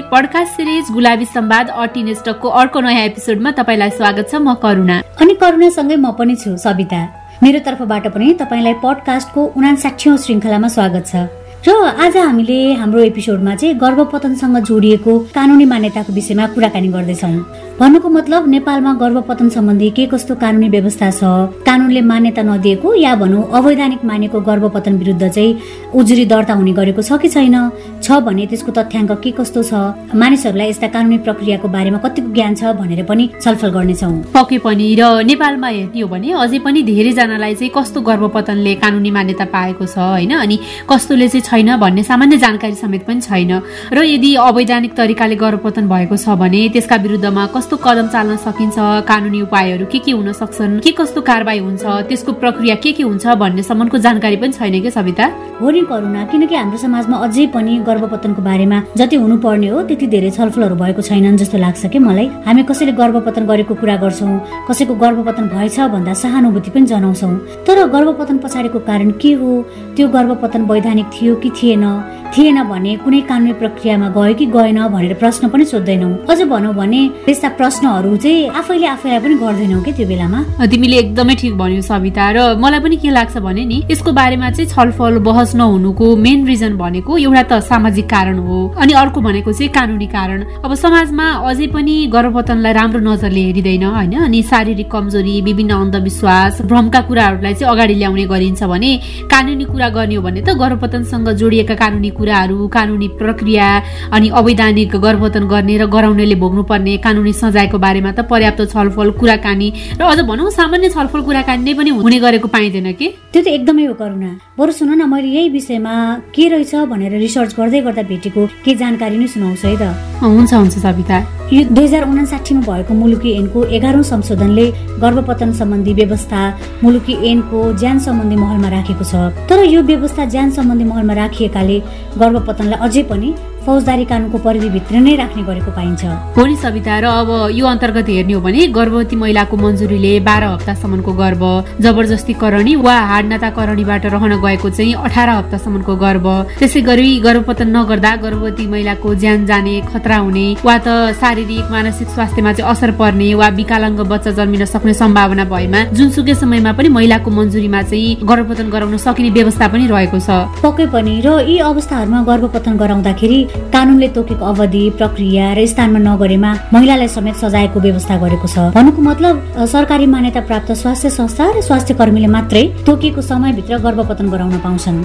Podcast series गुलाबी सम्वाद अटिनेस्टकको अर्को नयाँ एपिसोडमा तपाईँलाई स्वागत छ म करुणा। अनि करुणासँगै म पनि छु सविता मेरो तर्फबाट पनि तपाईँलाई पडकास्टको उनासाठी श्रृङ्खलामा स्वागत छ। र आज हामीले हाम्रो एपिसोडमा चाहिँ गर्भपतनसँग जोडिएको कानुनी मान्यताको विषयमा कुराकानी गर्दैछौँ। भन्नुको मतलब नेपालमा गर्भपतन सम्बन्धी के कस्तो कानुनी व्यवस्था छ कानुनले मान्यता नदिएको या भनौँ अवैधानिक मानेको गर्भपतन विरुद्ध चाहिँ उजुरी दर्ता हुने गरेको छ कि छैन? छ भने त्यसको तथ्याङ्क के कस्तो छ? मानिसहरूलाई यस्ता कानुनी प्रक्रियाको बारेमा कतिको ज्ञान छ भनेर पनि छलफल गर्नेछौँ। पक्कै पनि र नेपालमा हेर्ने हो भने अझै पनि धेरैजनालाई चाहिँ कस्तो गर्भपतनले कानुनी मान्यता पाएको छ होइन? अनि कस्तोले चाहिँ छैन भन्ने सामान्य जानकारी समेत पनि छैन। र यदि अवैधानिक तरिकाले गर्भपतन भएको छ भने त्यसका विरुद्धमा कस्तो कदम चाल्न सकिन्छ कानुनी उपायहरू के के हुन सक्छन् के कस्तो कारवाही हुन्छ त्यसको प्रक्रिया के के हुन्छ भन्ने सम्मको जानकारी पनि छैन क्या सविता? हो नि करुणा किनकि हाम्रो समाजमा अझै पनि गर्भपतनको बारेमा जति हुनुपर्ने हो त्यति धेरै छलफलहरू भएको छैनन् जस्तो लाग्छ कि मलाई। हामी कसैले गर्भपतन गरेको कुरा गर्छौँ कसैको गर्भपतन भएछ भन्दा सहानुभूति पनि जनाउँछौँ। तर गर्भपतन पछाडिको कारण के हो? त्यो गर्भपतन वैधानिक थियो कि थिएन। थिएन भने कुनै कानुनी प्रक्रियामा गयो कि गएन भनेर प्रश्न पनि सोध्दैनौ। अझ भनौँ भने त्यस्ता प्रश्नहरू चाहिँ आफैले आफैलाई पनि गर्दैनौ कि त्यो बेलामा? तिमीले एकदमै ठिक भन्यो सविता र मलाई पनि के लाग्छ भने नि यसको बारेमा चाहिँ छलफल बहस नहुनुको मेन रिजन भनेको एउटा त सामाजिक कारण हो अनि अर्को भनेको चाहिँ कानुनी कारण। अब समाजमा अझै पनि गर्भपतनलाई राम्रो नजरले हेरिँदैन होइन? अनि शारीरिक कमजोरी विभिन्न अन्धविश्वास भ्रमका कुराहरूलाई चाहिँ अगाडि ल्याउने गरिन्छ भने कानुनी कुरा गर्ने हो भने त गर्भपतनसँग जोडिएका कानुनी कुराहरू कानुनी प्रक्रिया अनि अवैधानिक गर्भपतन गर्ने र गराउनेले भोग्नुपर्ने कानुनी सजायको बारेमा त पर्याप्त छलफल कुराकानी र अझ भनौँ सामान्य छलफल कुराकानी नै पनि हुने। गरेको पाइँदैन कि? त्यो त एकदमै हो करुणा। बरु सुन न मैले यही विषयमा के रहेछ भनेर रिसर्च गर्दै गर्दा भेटेको के जानकारी नै सुनाउँछु है त? हुन्छ हुन्छ सविता। यो दुई हजार उनासाठीमा भएको मुलुकी ऐनको एघारौँ संशोधनले गर्भपतन सम्बन्धी व्यवस्था मुलुकी ऐनको ज्यान सम्बन्धी महलमा राखेको छ। तर यो व्यवस्था ज्यान सम्बन्धी महलमा राखिएकाले गर्भपतनलाई अझै पनि फौजदारी कानुनको परिधिभित्र नै राख्ने गरेको पाइन्छ। हो नि सविता र अब यो अन्तर्गत हेर्ने हो भने गर्भवती महिलाको मन्जुरीले बाह्र हप्तासम्मको गर्भ जबरजस्ती करणी वा हाडनाताकरणीबाट रहन गएको चाहिँ अठार हप्तासम्मको गर्भ। त्यसै गरी गर्भपतन नगर्दा गर्भवती महिलाको ज्यान जाने खतरा हुने वा त शारीरिक मानसिक स्वास्थ्यमा चाहिँ असर पर्ने वा विकलाङ्ग बच्चा जन्मिन सक्ने सम्भावना भएमा जुनसुकै समयमा पनि महिलाको मन्जुरीमा चाहिँ गर्भपतन गराउन सकिने व्यवस्था पनि रहेको छ। पक्कै पनि र यी अवस्थाहरूमा गर्भपतन गराउँदाखेरि कानुनले तोकेको अवधि प्रक्रिया र स्थानमा नगरेमा महिलालाई समेत सजायको व्यवस्था गरेको छ। भन्नुको मतलब सरकारी मान्यता प्राप्त स्वास्थ्य संस्था र स्वास्थ्य कर्मीले मात्रै तोकिएको समयभित्र गर्भपतन गराउन पाउँछन्।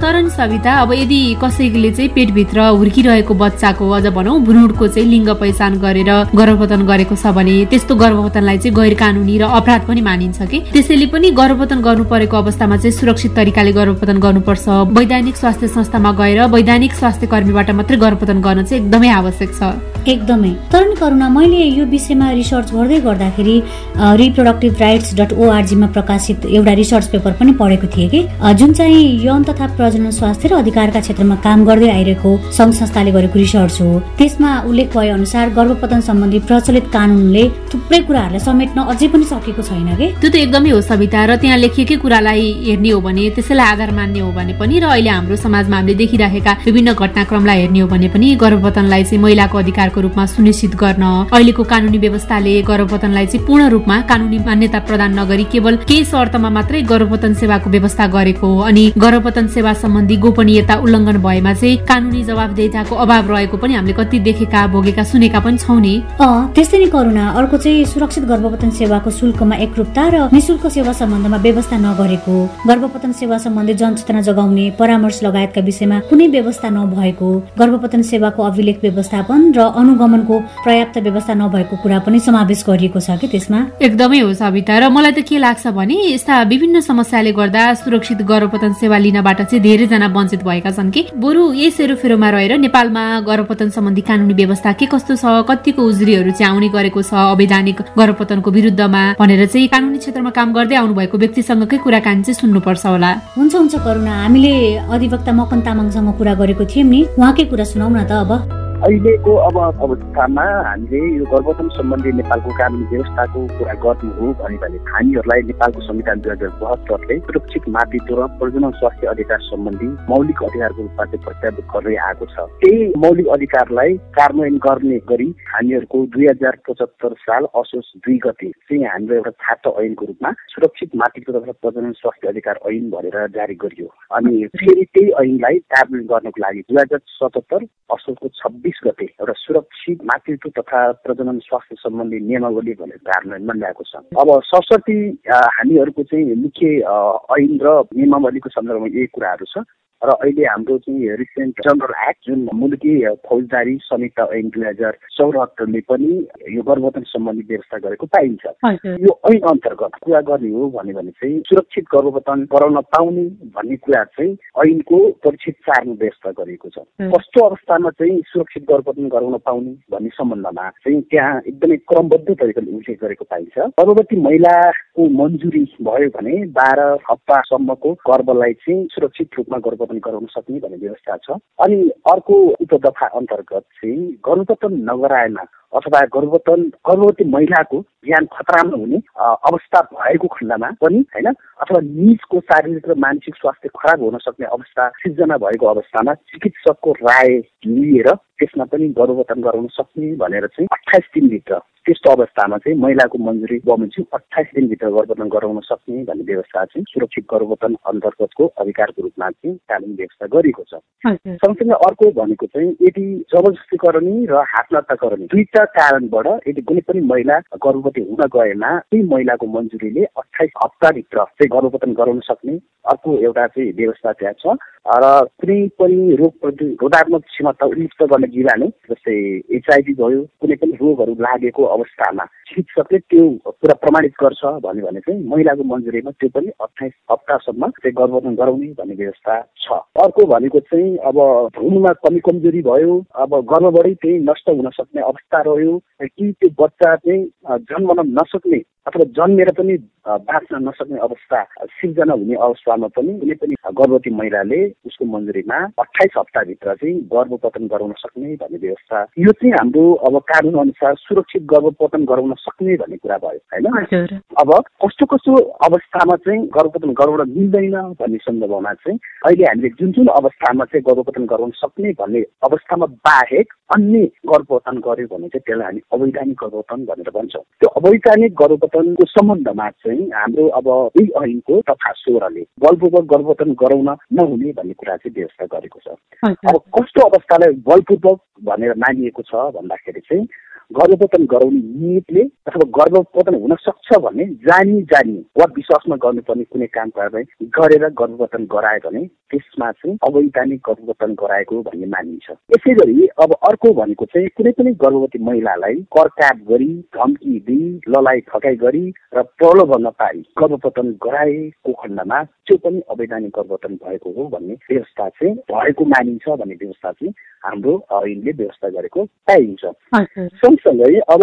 तर नि सविता अब यदि कसैले चाहिँ पेटभित्र हुर्किरहेको बच्चाको अझ भनौँ भ्रूणको चाहिँ लिङ्ग पहिचान गरेर गर्भपतन गरेको छ भने त्यस्तो गर्भपतनलाई चाहिँ गैर कानुनी र अपराध पनि मानिन्छ कि? त्यसैले पनि गर्भपतन गर्नु परेको अवस्थामा चाहिँ सुरक्षित तरिकाले गर्भपतन गर्नुपर्छ। वैधानिक स्वास्थ्य संस्थामा गएर वैधानिक स्वास्थ्य कर्मीबाट मात्रै गर्भपतन गर्न चाहिँ एकदमै आवश्यक छ। एकदमै। तर नि करुणा मैले यो विषयमा रिसर्च गर्दै गर्दाखेरि रिप्रोडक्टिभ राइट्स डट ओआरजीमा प्रकाशित एउटा रिसर्च पेपर पनि पढेको थिएँ कि। जुन चाहिँ यौन तथा प्रजनन स्वास्थ्य र अधिकारका क्षेत्रमा काम गर्दै आइरहेको सङ्घ संस्थाले गरेको रिसर्च हो त्यसमा उल्लेख भए अनुसार गर्भपतन सम्बन्धी प्रचलित कानुनले थुप्रै कुराहरूलाई समेट्न अझै पनि सकेको छैन कि। त्यो त एकदमै हो सविता र त्यहाँ लेखिएकै कुरालाई हेर्ने हो भने त्यसैलाई आधार मान्ने हो भने पनि र अहिले हाम्रो समाजमा हामीले देखिराखेका विभिन्न घटनाक्रमलाई हेर्ने हो भने पनि गर्भपतनलाई चाहिँ महिलाको अधिकारको रूपमा सुनिश्चित गर्न अहिलेको कानुनी व्यवस्थाले गर्भपतनलाई चाहिँ पूर्ण रूपमा कानुनी मान्यता प्रदान नगरी केवल केही शर्तमा मात्रै गर्भपतन सेवाको व्यवस्था गरेको अनि गर्भपतन सेवा सम्बन्धी गोपनीयता उल्लङ्घन भएमा चाहिँ कानुनी जवाबदेताको अभाव रहेको पनि हामीले कति देखेका भोगेका सुनेका पनि छौँ नि। त्यस्तै नै करुणा अर्को चाहिँ सुरक्षित गर्भपतन सेवाको शुल्कमा एकरूपता र निशुल्क सेवा सम्बन्धमा व्यवस्था नगरेको। गर्भपतन सेवा सम्बन्धी जनचेतना जगाउने परामर्श लगायतका विषयमा कुनै व्यवस्था नभएको। गर्भपतन सेवाको अभिलेख व्यवस्थापन र अनुगमनको पर्याप्त व्यवस्था नभएको कुरा पनि समावेश गरिएको छ कि त्यसमा? एकदमै हो सविता र मलाई त के लाग्छ भने यस्ता विभिन्न समस्याले गर्दा सुरक्षित गर्भपतन सेवा लिनबाट चाहिँ धेरैजना वञ्चित भएका छन् कि? बरु यही सेरोफेरोमा रहेर नेपालमा गर्भपतन सम्बन्धी कानुनी व्यवस्था के कस्तो छ कतिको उजुरीहरू चाहिँ आउने गरेको छ अवैधानिक गर्भपतनको विरुद्धमा भनेर चाहिँ कानुनी क्षेत्रमा काम गर्दै आउनु भएको व्यक्तिसँगकै कुराकानी चाहिँ सुन्नुपर्छ होला। हुन्छ हुन्छ करुणा। हामीले अधिवक्ता मकन तामाङसँग कुरा गरेको थियौँ नि। उहाँकै कुरा सुनाउ न त अब अहिलेको अब अवस्थामा हामीले यो गर्भवतन सम्बन्धी नेपालको कानुन व्यवस्थाको कुरा गर्नु हो भने हामीहरूलाई नेपालको संविधान दुई हजार बहत्तरले सुरक्षित मातृत्व र प्रजनन स्वास्थ्य अधिकार सम्बन्धी मौलिक अधिकारको रूपमा चाहिँ प्रत्याभूत गर्दै आएको छ। त्यही मौलिक अधिकारलाई कार्यान्वयन गर्ने गरी हामीहरूको दुई हजार पचहत्तर साल असोज दुई गते चाहिँ हाम्रो एउटा छात्र ऐनको रूपमा सुरक्षित मातृत्व तथा प्रजनन स्वास्थ्य अधिकार ऐन भनेर जारी गरियो। अनि फेरि त्यही ऐनलाई कार्यान्वयन गर्नको लागि दुई हजार सतहत्तर असोजको छब्बिस बिस गते एउटा सुरक्षित मातृत्व तथा प्रजनन स्वास्थ्य सम्बन्धी नियमावली भनेर कार्यान्वयनमा ल्याएको छ। अब सरस्वती हामीहरूको चाहिँ मुख्य ऐन र नियमावलीको सन्दर्भमा यही कुराहरू छ। र अहिले हाम्रो चाहिँ रिसेन्ट जनरल एक्ट जुन मुलुकी फौजदारी संहिता ऐन दुई हजार चौरात्तरले पनि यो गर्भवतन सम्बन्धी व्यवस्था गरेको पाइन्छ। यो ऐन अन्तर्गत कुरा गर्ने हो भन्यो भने चाहिँ सुरक्षित गर्भवतन गराउन पाउने भन्ने कुरा चाहिँ ऐनको परिचित चारमा व्यवस्था गरिएको छ। कस्तो अवस्थामा चाहिँ सुरक्षित गर्भवतन गराउन पाउने भन्ने सम्बन्धमा चाहिँ त्यहाँ एकदमै क्रमबद्ध तरिकाले उल्लेख गरेको पाइन्छ। गर्भवती महिलाको मन्जुरी भयो भने बाह्र हप्तासम्मको गर्भलाई चाहिँ सुरक्षित रूपमा गर्भ गर्भपतन गराउन सक्ने भन्ने व्यवस्था छ। अनि अर्को उपदफा अन्तर्गत चाहिँ गर्भपतन नगराएमा अथवा गर्भवतन गर्भवती महिलाको ज्यान खतरामा हुने अवस्था भएको खण्डमा पनि होइन अथवा निजको शारीरिक र मानसिक स्वास्थ्य खराब हुन सक्ने अवस्था सिर्जना भएको अवस्थामा चिकित्सकको राय लिएर त्यसमा पनि गर्भवतन गराउन सक्ने भनेर चाहिँ अठाइस दिनभित्र त्यस्तो अवस्थामा चाहिँ महिलाको मन्जुरी बमोजिम अठाइस दिनभित्र गर्भवतन गराउन सक्ने भन्ने व्यवस्था चाहिँ सुरक्षित गर्भवतन अन्तर्गतको अधिकारको रूपमा चाहिँ कानुन व्यवस्था गरिएको छ। सँगसँगै अर्को भनेको चाहिँ यदि जबरजस्तीकरणी र हातनाताकरणी दुईटा कारणबाट यदि कुनै पनि महिला गर्भवती हुन गएमा त्यही महिलाको मन्जुरीले अठाइस हप्ताभित्र चाहिँ गर्भवतन गराउन सक्ने अर्को एउटा चाहिँ व्यवस्था त्यहाँ छ। र कुनै पनि रोग प्रतिरोधात्मक क्षमता उन्मुक्त गर्ने जीवाणु जस्तै एचआइभी भयो कुनै पनि रोगहरू लागेको अवस्थामा चिकित्सकले त्यो कुरा प्रमाणित गर्छ भन्यो भने चाहिँ महिलाको मन्जुरीमा त्यो पनि अठाइस हप्तासम्म चाहिँ गर्भवतन गराउने भन्ने व्यवस्था छ। अर्को भनेको चाहिँ अब भ्रूणमा कमी कमजोरी भयो अब गर्भबाटै त्यही नष्ट हुन सक्ने अवस्था रह्यो कि त्यो बच्चा चाहिँ जन्मन नसक्ने अथवा जन्मेर पनि बाँच्न नसक्ने अवस्था सिर्जना हुने अवस्थामा पनि कुनै पनि गर्भवती महिलाले उसको मन्जुरीमा अठाइस हप्ताभित्र चाहिँ गर्भपतन गराउन सक्ने भन्ने व्यवस्था। यो चाहिँ हाम्रो अब कानुन अनुसार सुरक्षित गर्भपतन गराउन सक्ने भन्ने कुरा भयो होइन? अब कस्तो कस्तो अवस्थामा चाहिँ गर्भपतन गराउन मिल्दैन भन्ने सन्दर्भमा चाहिँ अहिले हामीले जुन जुन अवस्थामा चाहिँ गर्भपतन गराउन सक्ने भन्ने अवस्थामा बाहेक अन्य गर्भपतन गर्यो भने चाहिँ त्यसलाई हामी अवैधानिक गर्भपतन भनेर भन्छौँ। त्यो अवैधानिक गर्भपतनको सम्बन्धमा चाहिँ हाम्रो अब यही ऐनको तथा सोह्रले बलपूर्वक गर्भपतन गराउन नहुने भन्ने कुरा चाहिँ व्यवस्था गरेको छ। अब कस्तो अवस्थालाई बलपूर्वक भनेर मानिएको छ भन्दाखेरि चाहिँ गर्भपतन गराउने नियतले अथवा गर्भपतन हुन सक्छ भन्ने जानी जानी वा विश्वासमा गर्नुपर्ने कुनै काम कारवाही गरेर गर्भपतन गरायो भने त्यसमा चाहिँ अवैधानिक गर्भपतन गराएको भन्ने मानिन्छ। यसै गरी अब अर्को भनेको चाहिँ कुनै पनि गर्भवती महिलालाई करकाट गरी धम्की दिई ललाइ ठकाइ गरी र प्रलोभन पारी गर्भपतन गराएको खण्डमा त्यो पनि अवैधानिक गर्भपतन भएको हो भन्ने व्यवस्था चाहिँ भएको मानिन्छ भन्ने व्यवस्था चाहिँ हाम्रो ऐनले व्यवस्था गरेको पाइन्छ। सँगसँगै अब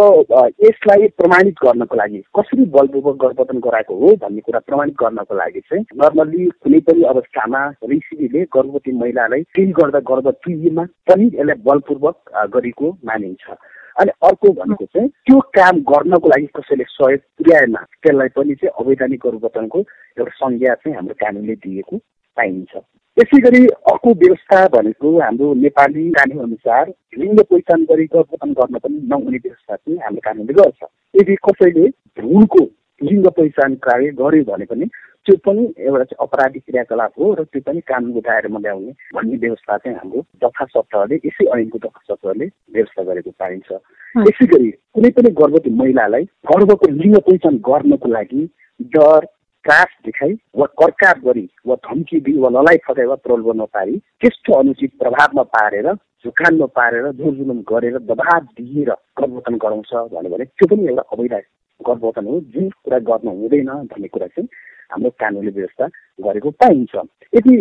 यसलाई प्रमाणित गर्नको लागि कसरी बलपूर्वक गर्भपतन गराएको हो भन्ने कुरा प्रमाणित गर्नको लागि चाहिँ नर्मल्ली कुनै पनि अवस्थामा ऋषिले गर्भवती महिलालाई केही गर्दा गर्भ तुइमा पनि यसलाई बलपूर्वक गरेको मानिन्छ। अनि अर्को भनेको चाहिँ त्यो काम गर्नको लागि कसैले सहयोग पुर्याएमा त्यसलाई पनि चाहिँ अवैधानिक गर्भपतनको एउटा संज्ञा चाहिँ हाम्रो कानुनले दिएको पाइन्छ। यसै गरी अर्को व्यवस्था भनेको हाम्रो नेपाली कानुन अनुसार लिङ्ग पहिचान गरी गर्भपतन गर्न पनि नहुने व्यवस्था चाहिँ हाम्रो कानुनले गर्छ। यदि कसैले भ्रूणको लिङ्ग पहिचान कार्य गर्यो भने पनि त्यो पनि एउटा चाहिँ अपराधिक क्रियाकलाप हो र त्यो पनि कानुनको दायरामा ल्याउने भन्ने व्यवस्था चाहिँ हाम्रो दफा सत्रले यसै ऐनको दफा सत्रले व्यवस्था गरेको पाइन्छ। यसै गरी कुनै पनि गर्भवती महिलालाई गर्भको लिङ्ग पहिचान गर्नको लागि डर त्रास देखाई वा कर्काप गरी वा धम्की दिई वा ललाइ फकाइ वा प्रलोभन पारी त्यस्तो अनुचित प्रभावमा पारेर झुकानमा पारेर जोरजुलुम गरेर दबाब दिएर गर्भवतन गराउँछ भन्यो भने त्यो पनि एउटा अवैध गर्भवतन हो। जुन कुरा गर्न हुँदैन भन्ने कुरा चाहिँ हाम्रो कानुनले व्यवस्था गरेको पाइन्छ। यदि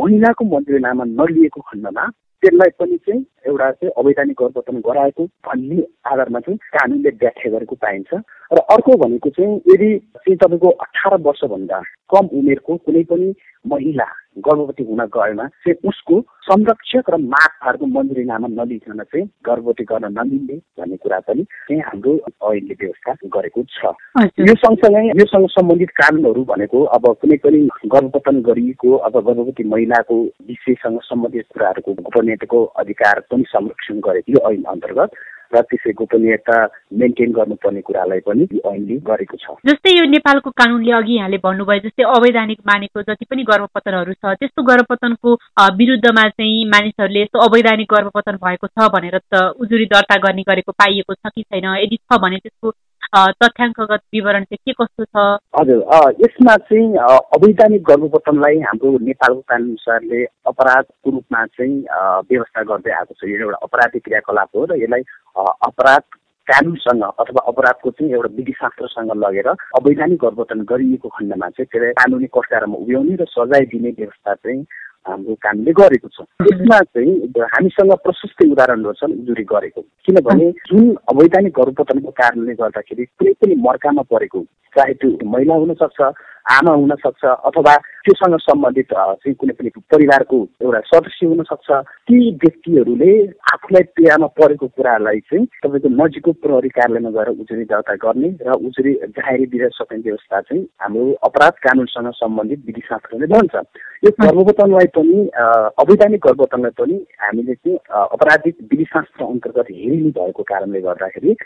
महिलाको मन्त्रीनामा नलिएको खण्डमा त्यसलाई पनि चाहिँ एउटा चाहिँ अवैधानिक गर्भपतन गराएको भन्ने आधारमा चाहिँ कानुनले व्याख्या गरेको पाइन्छ। र अर्को भनेको चाहिँ यदि चाहिँ तपाईँको अठार वर्षभन्दा कम उमेरको कुनै पनि महिला गर्भवती हुन गएमा चाहिँ उसको संरक्षक र मागहरूको मन्जुरीनामा नलिकन चाहिँ गर्भवती गर्न नमिल्ने भन्ने कुरा पनि चाहिँ हाम्रो ऐनले व्यवस्था गरेको छ। यो सँगसँगै योसँग सम्बन्धित कानुनहरू भनेको अब कुनै पनि गर्भपतन गरिएको अब गर्भवती महिलाको विषयसँग सम्बन्धित कुराहरूको गोपनीयताको अधिकार पनि संरक्षण गरेको यो ऐन अन्तर्गत र त्यसै गोपनीयता मेन्टेन गर्नुपर्ने कुरालाई पनि ऐनले गरेको छ। जस्तै यो नेपालको कानुनले अघि यहाँले भन्नुभयो जस्तै अवैधानिक मानेको जति पनि गर्भपतनहरू छ त्यस्तो गर्भपतनको विरुद्धमा चाहिँ मानिसहरूले यस्तो अवैधानिक गर्भपतन भएको छ भनेर त उजुरी दर्ता गर्ने गरेको पाइएको छ कि छैन? यदि छ भने त्यसको तथ्याङ्कगत विवरण चाहिँ के कस्तो छ? हजुर यसमा चाहिँ अवैधानिक गर्भपतनलाई हाम्रो नेपालको कानुन अनुसारले अपराधको रूपमा चाहिँ व्यवस्था गर्दै आएको छ। यो एउटा अपराधिक क्रियाकलाप हो र यसलाई अपराध कानुनसँग अथवा अपराधको चाहिँ एउटा विधिशास्त्रसँग लगेर अवैधानिक गर्भपतन गरिएको खण्डमा चाहिँ त्यसलाई कानुनी कठघारामा उभ्याउने र सजाय दिने व्यवस्था चाहिँ हाम्रो कामले गरेको छ। यसमा चाहिँ हामीसँग प्रशस्त उदाहरणहरू छन् उजुरी गरेको। किनभने जुन अवैधानिक गर्भपतनको कारणले गर्दाखेरि कुनै पनि मर्कामा परेको चाहे त्यो महिला हुनसक्छ आमा हुन सक्छ अथवा त्योसँग सम्बन्धित चाहिँ कुनै पनि परिवारको एउटा सदस्य हुन सक्छ ती व्यक्तिहरूले आफूलाई पीडामा परेको कुरालाई चाहिँ तपाईँको नजिकको प्रहरी कार्यालयमा गएर उजुरी दर्ता गर्ने र उजुरी जाहेरी दिन सक्ने व्यवस्था चाहिँ हाम्रो अपराध कानुनसँग सम्बन्धित विधिशास्त्रले भन्छ। यो गर्भवतनलाई पनि अवैधानिक गर्भवतनलाई पनि हामीले चाहिँ अपराधिक विधिशास्त्र अन्तर्गत हेरिनु भएको कारणले गर्दाखेरि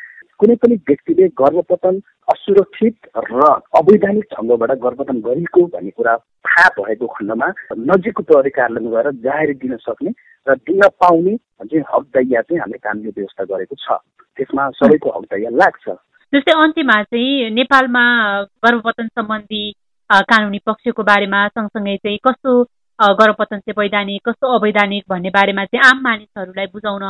कुनै पनि व्यक्तिले गर्भपतन असुरक्षित र अवैधानिक ढङ्गबाट गर्भपतन गरेको भन्ने कुरा थाहा भएको खण्डमा नजिकको प्रहरी कार्यालयमा गएर जाहेर दिन सक्ने र दिन पाउने चाहिँ हकदैया चाहिँ हामीले कानुनी व्यवस्था गरेको छ। त्यसमा सबैको हकदैया लाग्छ। जस्तै अन्त्यमा चाहिँ नेपालमा गर्भपतन सम्बन्धी कानुनी पक्षको बारेमा सँगसँगै चाहिँ कस्तो गर्भपतन चाहिँ वैधानिक कस्तो अवैधानिक भन्ने बारेमा चाहिँ आम मानिसहरूलाई बुझाउन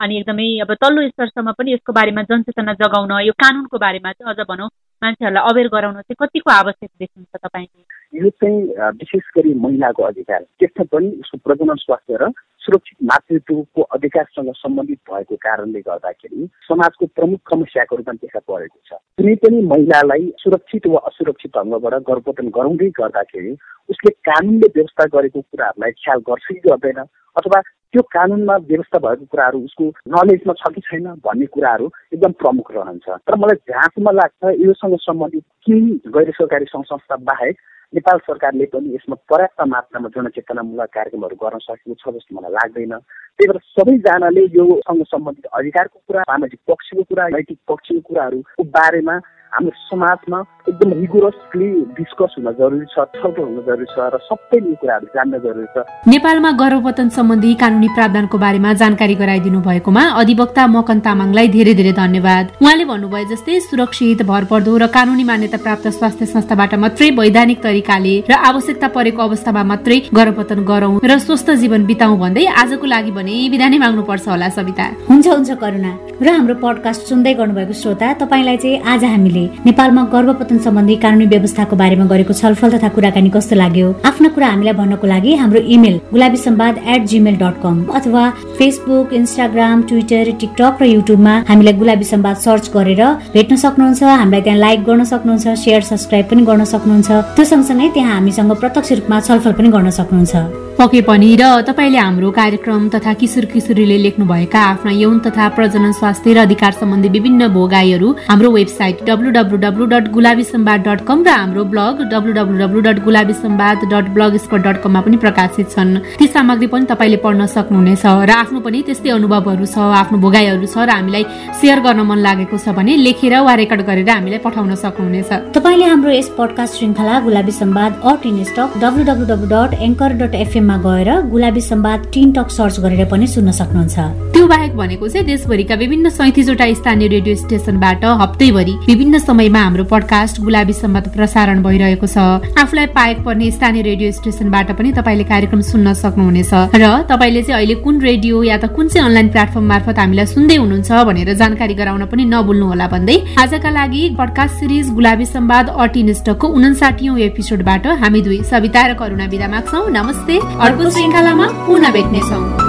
अनि एकदमै अब तल्लो स्तरसम्म पनि यसको बारेमा जनचेतना जगाउन यो कानुनको बारेमा चाहिँ अझ भनौँ मान्छेहरूलाई अवेर गराउन चाहिँ कतिको आवश्यक देख्नुहुन्छ तपाईँले? यो चाहिँ विशेष गरी महिलाको अधिकार। त्यसमा पनि उसको प्रजनन स्वास्थ्य र सुरक्षित मातृत्वको अधिकारसँग सम्बन्धित भएको कारणले गर्दाखेरि समाजको प्रमुख समस्याको रूपमा देखा परेको छ। कुनै पनि महिलालाई सुरक्षित वा असुरक्षित ढङ्गबाट गर्भपतन गराउँदै गर्दाखेरि उसले कानुनले व्यवस्था गरेको कुराहरूलाई ख्याल गर्छ कि गर्दैन अथवा त्यो कानुनमा व्यवस्था भएको कुराहरू उसको नलेजमा छ कि छैन भन्ने कुराहरू एकदम प्रमुख रहन्छ। तर मलाई जहाँसम्म लाग्छ योसँग सम्बन्धित केही गैर सरकारी सङ्घ संस्था बाहेक नेपाल सरकारले पनि यसमा पर्याप्त मात्रामा जनचेतनामूलक कार्यक्रमहरू गर्न सकेको छ जस्तो मलाई लाग्दैन। त्यही भएर सबैजनाले योसँग सम्बन्धित अधिकारको कुरा सामाजिक पक्षको कुरा नैतिक पक्षको कुराहरूको बारेमा हाम्रो समाजमा एकदम रिगुरसली डिस्कस हुन जरुरी छ छलफल हुन जरुरी छ र सबै यो कुराहरू जान्न जरुरी छ। नेपालमा गर्भपतन सम्बन्धी कानुनी प्रावधानको बारेमा जानकारी गराइदिनु भएकोमा अधिवक्ता मकन तामाङलाई धेरै धेरै धन्यवाद। उहाँले भन्नुभयो जस्तै सुरक्षित भरपर्दो र कानुनी मान्यता प्राप्त स्वास्थ्य संस्थाबाट मात्रै वैधानिक तरिकाले र आवश्यकता परेको अवस्थामा मात्रै गर्भपतन गरौं र स्वस्थ जीवन बिताउँ भन्दै आजको लागि भने बिदा नै माग्नु पर्छ होला सविता। हुन्छ हुन्छ करुणा। र हाम्रो पडकास्ट सुन्दै गर्नुभएको श्रोता तपाईँलाई चाहिँ आज हामीले नेपालमा गर्भपतन सम्बन्धी कानुनी व्यवस्थाको बारेमा गरेको छलफल तथा कुराकानी कस्तो लाग्यो? आफ्ना कुरा हामीलाई भन्नको लागि हाम्रो email Gulabi Samwad at Gmail dot com अथवा फेसबुक इन्स्टाग्राम ट्विटर टिकटक र युट्युबमा हामीलाई गुलाबी सम्वाद सर्च गरेर भेट्न सक्नुहुन्छ हामीलाई त्यहाँ लाइक गर्न सक्नुहुन्छ सेयर सब्सक्राइब पनि गर्न सक्नुहुन्छ। त्यो सँगसँगै त्यहाँ हामीसँग प्रत्यक्ष रूपमा छलफल पनि गर्न सक्नुहुन्छ। पके पनि र तपाईँले हाम्रो कार्यक्रम तथा किशोर किशोरीले लेख्नुभएका आफ्ना यौन तथा प्रजनन स्वास्थ्य र अधिकार सम्बन्धी विभिन्न भोगाईहरू हाम्रो website W W W dot Gulabi Samwad dot com र हाम्रो blog W W W dot Gulabi Samwad dot blogspot dot कममा पनि प्रकाशित छन्। ती सामग्री पनि तपाईँले पढ्न सक्नुहुनेछ र आफ्नो पनि त्यस्तै अनुभवहरू छ आफ्नो भोगाईहरू छ र हामीलाई सेयर गर्न मन लागेको छ भने लेखेर वा रेकर्ड गरेर हामीलाई पठाउन सक्नुहुनेछ। तपाईँले हाम्रो यस पडकास्ट श्रृङ्खला गुलाबी सम्वाद अट इन stock W W W dot anchor dot FM गएर गुलाबी सम्वाद टिन टक सर्च गरेर पनि सुन्न सक्नुहुन्छ। त्यो बाहेक भनेको चाहिँ देशभरिका विभिन्न सैतिसवटा स्थानीय रेडियो स्टेसनबाट हप्तैभरि विभिन्न समयमा हाम्रो पडकास्ट गुलाबी सम्वाद प्रसारण भइरहेको छ। आफूलाई पाएक पर्ने स्थानीय रेडियो स्टेसनबाट पनि तपाईँले कार्यक्रम सुन्न सक्नुहुनेछ। र तपाईँले चाहिँ अहिले कुन रेडियो या त कुन चाहिँ अनलाइन प्लेटफर्म मार्फत हामीलाई सुन्दै हुनुहुन्छ भनेर जानकारी गराउन पनि नभुल्नु होला भन्दै आजका लागि पडकास्ट सिरिज गुलाबी सम्वाद अटिन स्टकको उन्साठी एपिसोडबाट हामी दुई सविता र करुणा विदा माग्छौ। नमस्ते। अर्को श्रृङ्खलामा पुनः भेट्नेछौँ।